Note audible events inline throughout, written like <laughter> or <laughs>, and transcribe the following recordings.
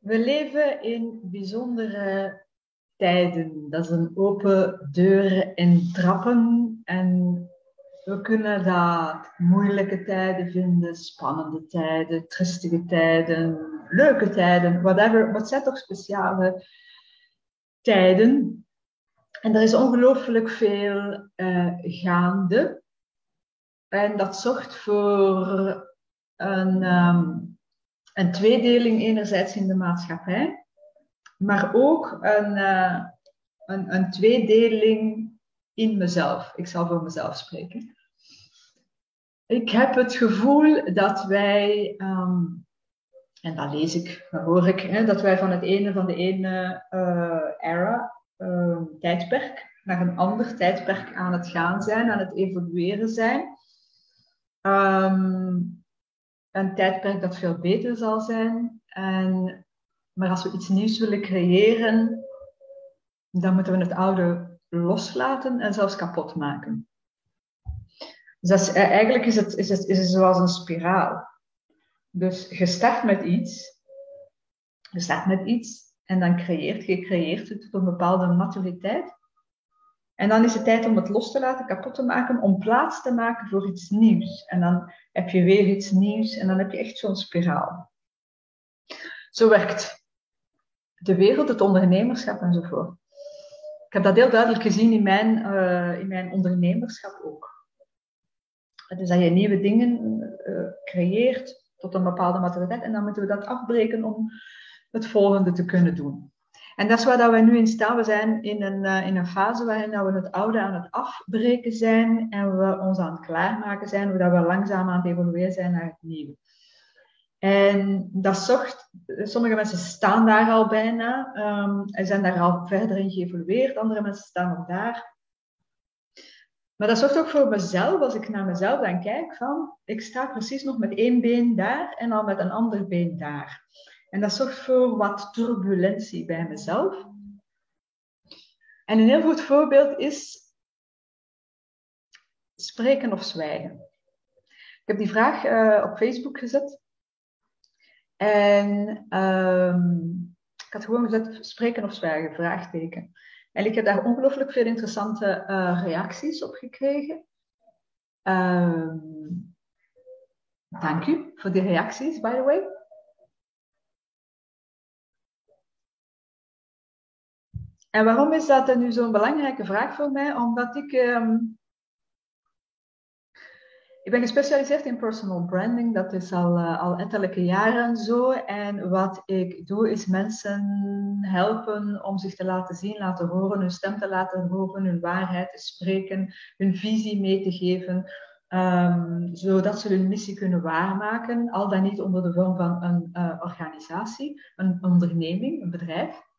We leven in bijzondere tijden. Dat is een open deur in trappen. En we kunnen dat moeilijke tijden vinden, spannende tijden, tristige tijden, leuke tijden, whatever. Wat zijn toch speciale tijden? En er is ongelooflijk veel uh, gaande. En dat zorgt voor een, um, een tweedeling enerzijds in de maatschappij, maar ook een, uh, een, een tweedeling in mezelf. Ik zal voor mezelf spreken. Ik heb het gevoel dat wij, um, en dat lees ik, dat hoor ik, hè, dat wij van het ene van de ene uh, era, uh, tijdperk, naar een ander tijdperk aan het gaan zijn, aan het evolueren zijn. Um, een tijdperk dat veel beter zal zijn. En, maar als we iets nieuws willen creëren, dan moeten we het oude loslaten en zelfs kapot maken. Dus eh, eigenlijk is het, is, het, is het zoals een spiraal. Dus je start met iets, je start met iets en dan creëert je, creëert het tot een bepaalde maturiteit. En dan is het tijd om het los te laten, kapot te maken, om plaats te maken voor iets nieuws. En dan heb je weer iets nieuws en dan heb je echt zo'n spiraal. Zo werkt de wereld, het ondernemerschap enzovoort. Ik heb dat heel duidelijk gezien in mijn, uh, in mijn ondernemerschap ook. Dus dat je nieuwe dingen uh, creëert tot een bepaalde maturiteit en dan moeten we dat afbreken om het volgende te kunnen doen. En dat is waar dat we nu in staan. We zijn in een, uh, in een fase waarin dat we het oude aan het afbreken zijn en we ons aan het klaarmaken zijn, hoe dat we langzaam aan het evolueren zijn naar het nieuwe. En dat zorgt, sommige mensen staan daar al bijna um, en zijn daar al verder in geëvolueerd, andere mensen staan nog daar. Maar dat zorgt ook voor mezelf, als ik naar mezelf dan kijk, van ik sta precies nog met één been daar en al met een ander been daar. En dat zorgt voor wat turbulentie bij mezelf. En een heel goed voorbeeld is spreken of zwijgen. Ik heb die vraag uh, op Facebook gezet. En um, ik had gewoon gezet spreken of zwijgen, vraagteken. En ik heb daar ongelooflijk veel interessante uh, reacties op gekregen. Um, dank u voor die reacties, by the way. En waarom is dat nu zo'n belangrijke vraag voor mij? Omdat ik. Um, ik ben gespecialiseerd in personal branding, dat is al, uh, al ettelijke jaren zo. En wat ik doe is mensen helpen om zich te laten zien, laten horen, hun stem te laten horen, hun waarheid te spreken, hun visie mee te geven, um, zodat ze hun missie kunnen waarmaken, al dan niet onder de vorm van een uh, organisatie, een onderneming, een bedrijf.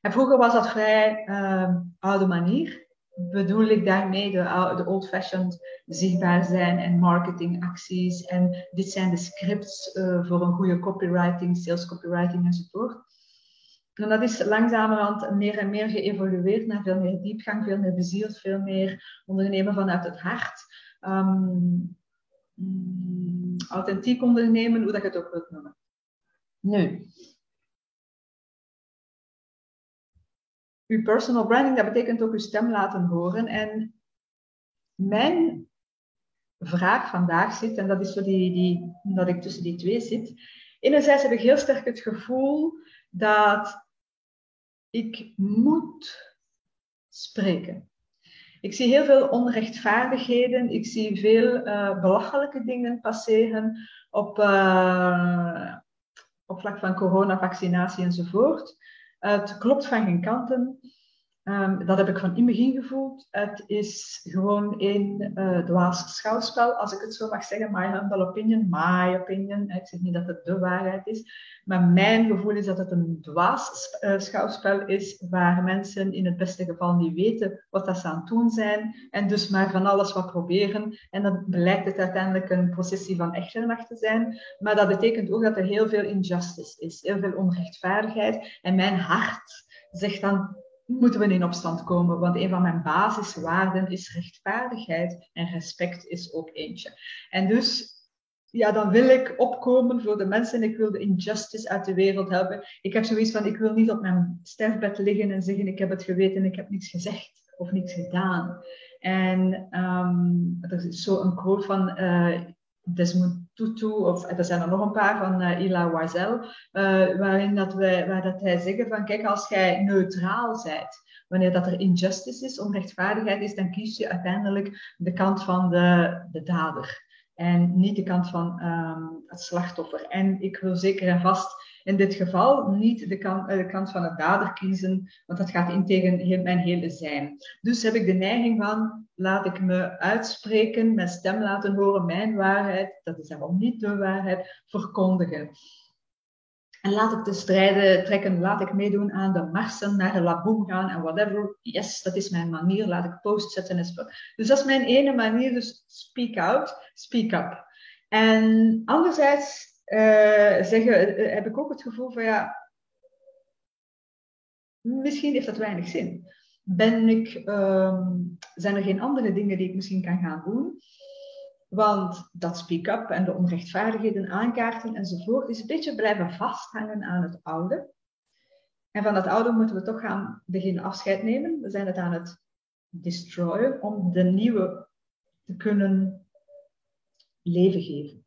En vroeger was dat vrij uh, oude manier. Bedoel ik daarmee de, de old-fashioned zichtbaar zijn en marketingacties. En dit zijn de scripts uh, voor een goede copywriting, sales copywriting enzovoort. En dat is langzamerhand meer en meer geëvolueerd naar veel meer diepgang, veel meer bezield, veel meer ondernemen vanuit het hart. Um, authentiek ondernemen, hoe dat je het ook wilt noemen. Nu, uw personal branding, dat betekent ook uw stem laten horen. En mijn vraag vandaag zit, en dat is zo die, die, dat ik tussen die twee zit. Enerzijds heb ik heel sterk het gevoel dat ik moet spreken. Ik zie heel veel onrechtvaardigheden, ik zie veel uh, belachelijke dingen passeren op, uh, op vlak van corona, vaccinatie enzovoort. Het klopt van geen kanten. Um, dat heb ik van in begin gevoeld. Het is gewoon een uh, dwaas schouwspel, als ik het zo mag zeggen. My humble opinion, my opinion. Ik zeg niet dat het de waarheid is. Maar mijn gevoel is dat het een dwaas uh, schouwspel is, waar mensen in het beste geval niet weten wat dat ze aan het doen zijn. En dus maar van alles wat proberen. En dan blijkt het uiteindelijk een processie van echternach te zijn. Maar dat betekent ook dat er heel veel injustice is, heel veel onrechtvaardigheid. En mijn hart zegt dan moeten we in opstand komen. Want een van mijn basiswaarden is rechtvaardigheid en respect is ook eentje. En dus ja, dan wil ik opkomen voor de mensen. Ik wil de injustice uit de wereld helpen. Ik heb zoiets van, ik wil niet op mijn sterfbed liggen en zeggen, ik heb het geweten, ik heb niets gezegd of niets gedaan. En um, er is zo een quote van uh, Desmond Tutu, of er zijn er nog een paar van uh, Ila Wiesel, uh, waarin dat wij, waar dat hij zegt van, kijk, als jij neutraal bent, wanneer dat er injustice is, onrechtvaardigheid is, dan kies je uiteindelijk de kant van de, de dader. En niet de kant van um, het slachtoffer. En ik wil zeker en vast in dit geval niet de kant, de kant van het dader kiezen, want dat gaat in tegen mijn hele zijn. Dus heb ik de neiging van, laat ik me uitspreken, mijn stem laten horen, mijn waarheid, dat is daarom niet de waarheid, verkondigen. En laat ik de strijden trekken, laat ik meedoen aan de marsen, naar de laboom gaan en whatever. Yes, dat is mijn manier, laat ik post zetten. Dus dat is mijn ene manier, dus speak out, speak up. En anderzijds uh, zeggen, uh, heb ik ook het gevoel van ja, misschien heeft dat weinig zin. Ben ik, um, zijn er geen andere dingen die ik misschien kan gaan doen? Want dat speak-up en de onrechtvaardigheden aankaarten enzovoort is een beetje blijven vasthangen aan het oude. En van dat oude moeten we toch gaan beginnen afscheid nemen. We zijn het aan het destroyen om de nieuwe te kunnen leven geven.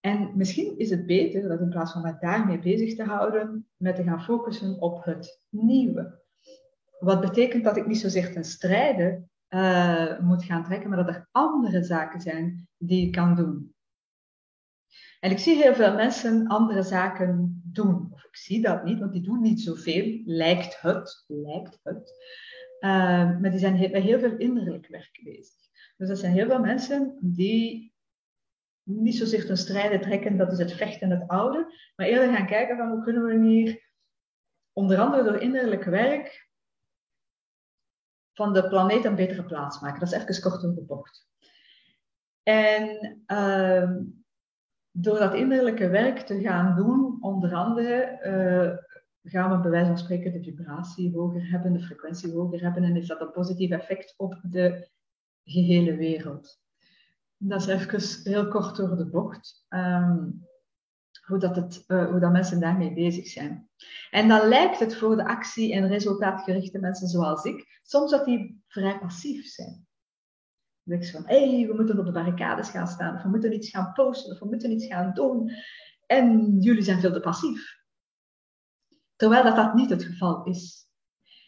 En misschien is het beter dat in plaats van met daarmee bezig te houden, met te gaan focussen op het nieuwe. Wat betekent dat ik niet zozeer ten strijde uh, moet gaan trekken, maar dat er andere zaken zijn die ik kan doen. En ik zie heel veel mensen andere zaken doen. Of ik zie dat niet, want die doen niet zoveel, lijkt het. Lijkt het. Uh, maar die zijn heel, bij heel veel innerlijk werk bezig. Dus er zijn heel veel mensen die niet zozeer ten strijde trekken, dat is het vechten en het oude, maar eerder gaan kijken van hoe kunnen we hier, onder andere door innerlijk werk, van de planeet een betere plaats maken. Dat is even kort op de bocht. En uh, door dat innerlijke werk te gaan doen, onder andere, uh, gaan we bij wijze van spreken de vibratie hoger hebben, de frequentie hoger hebben en heeft dat een positief effect op de gehele wereld. Dat is even heel kort door de bocht. Um, hoe, dat het, uh, hoe dat mensen daarmee bezig zijn. En dan lijkt het voor de actie- en resultaatgerichte mensen zoals ik, soms dat die vrij passief zijn. Je van, hé, hey, we moeten op de barricades gaan staan, of we moeten iets gaan posten, of we moeten iets gaan doen. En jullie zijn veel te passief. Terwijl dat, dat niet het geval is.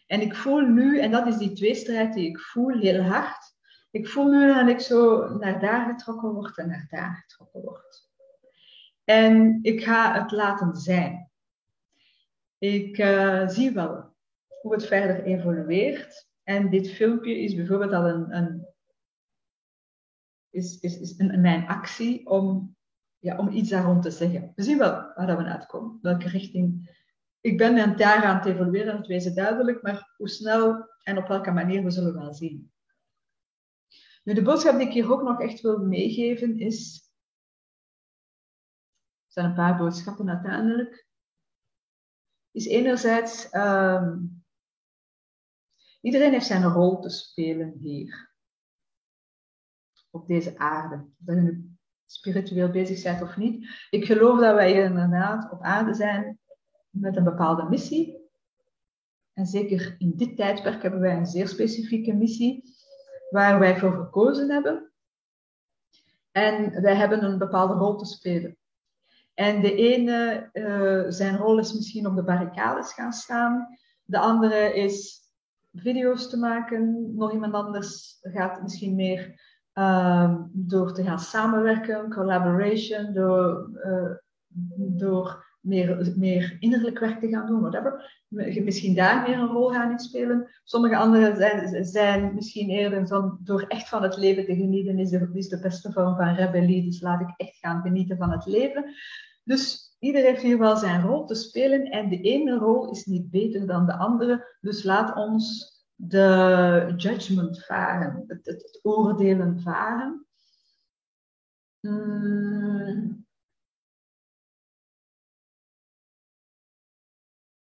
En ik voel nu, en dat is die tweestrijd die ik voel heel hard, ik voel nu dat ik zo naar daar getrokken word en naar daar getrokken word. En ik ga het laten zijn. Ik uh, zie wel hoe het verder evolueert. En dit filmpje is bijvoorbeeld al een, een is, is, is mijn actie om, ja, om iets daarom te zeggen. We zien wel waar we uitkomen, welke richting. Ik ben met daar aan het evolueren, het wezen duidelijk, maar hoe snel en op welke manier we zullen wel zien. Nu, de boodschap die ik hier ook nog echt wil meegeven is. Zijn een paar boodschappen uiteindelijk. Is enerzijds. Um, iedereen heeft zijn rol te spelen hier. Op deze aarde. Of je nu spiritueel bezig bent of niet. Ik geloof dat wij inderdaad op aarde zijn met een bepaalde missie. En zeker in dit tijdperk hebben wij een zeer specifieke missie waar wij voor gekozen hebben. En wij hebben een bepaalde rol te spelen. En de ene, uh, zijn rol is misschien op de barricades gaan staan. De andere is video's te maken. Nog iemand anders gaat misschien meer uh, door te gaan samenwerken, collaboration, door, uh, door meer, meer innerlijk werk te gaan doen, whatever. Misschien daar meer een rol gaan in spelen. Sommige anderen zijn, zijn misschien eerder van, door echt van het leven te genieten, is de, beste vorm van rebellie. Dus laat ik echt gaan genieten van het leven. Dus iedereen heeft hier wel zijn rol te spelen en de ene rol is niet beter dan de andere. Dus laat ons de judgment varen, het, het, oordelen varen. Hmm.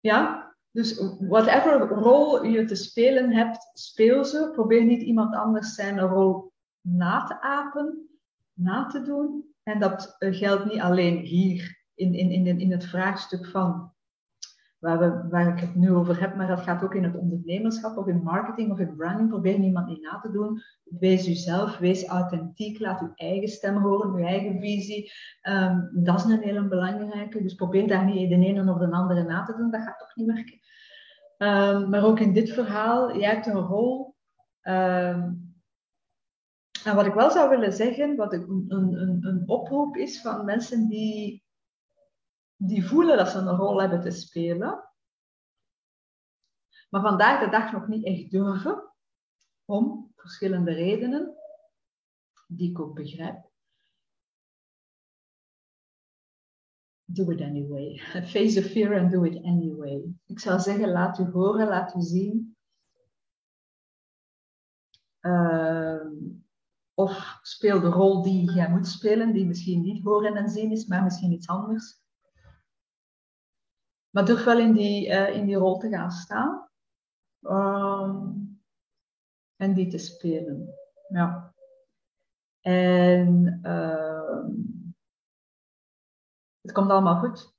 Ja, dus whatever rol je te spelen hebt, speel ze. Probeer niet iemand anders zijn rol na te apen, na te doen. En dat eh, geldt niet alleen hier in, in, in, in het vraagstuk van waar, waar ik het nu over heb, maar dat gaat ook in het ondernemerschap of in marketing of in branding. Probeer niemand niet na te doen. Wees uzelf, wees authentiek, laat uw eigen stem horen, uw eigen visie. Ehm, dat is een hele belangrijke. Dus probeer daar niet de ene of de andere na te doen, dat gaat toch niet werken. Um, maar ook in dit verhaal, jij hebt een rol. Um, en wat ik wel zou willen zeggen, wat een, een, een oproep is van mensen die, die voelen dat ze een rol hebben te spelen, maar vandaag de dag nog niet echt durven, om verschillende redenen, die ik ook begrijp. Do it anyway. <laughs> Face the fear and do it anyway. Ik zou zeggen, laat u horen, laat u zien. Uh, of speel de rol die jij moet spelen, die misschien niet horen en zien is, maar misschien iets anders. Maar durf wel in die, uh, in die rol te gaan staan. Um, en die te spelen. Ja. En uh, het komt allemaal goed.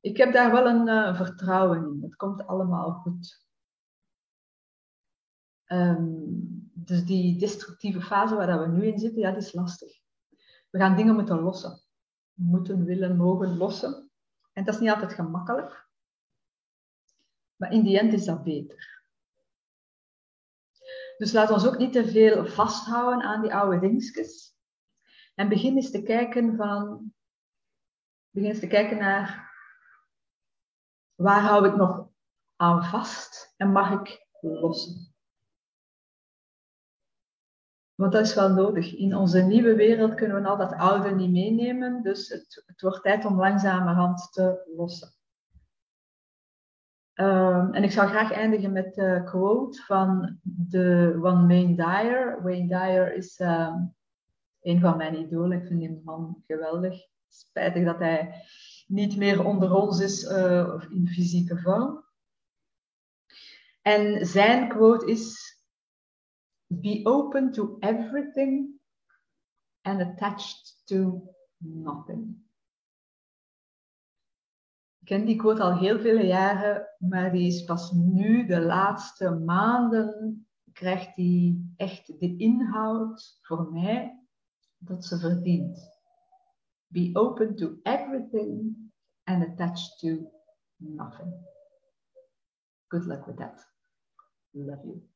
Ik heb daar wel een uh, vertrouwen in. Het komt allemaal goed. Um, dus die destructieve fase waar we nu in zitten, ja, die is lastig. We gaan dingen moeten lossen. Moeten, willen, mogen lossen. En dat is niet altijd gemakkelijk. Maar in die end is dat beter. Dus laat ons ook niet te veel vasthouden aan die oude dingetjes. En begin eens te kijken van... Begin eens te kijken naar... Waar hou ik nog aan vast en mag ik lossen? Want dat is wel nodig. In onze nieuwe wereld kunnen we al dat oude niet meenemen. Dus het, het wordt tijd om langzamerhand te lossen. Um, en ik zou graag eindigen met de quote van de Wayne Dyer. Wayne Dyer is um, een van mijn idolen. Ik vind die man geweldig. Spijtig dat hij niet meer onder ons is uh, in fysieke vorm. En zijn quote is: be open to everything and attached to nothing. Ik ken die quote al heel vele jaren, maar die is pas nu, de laatste maanden, krijgt die echt de inhoud voor mij dat ze verdient. Be open to everything and attached to nothing. Good luck with that. Love you.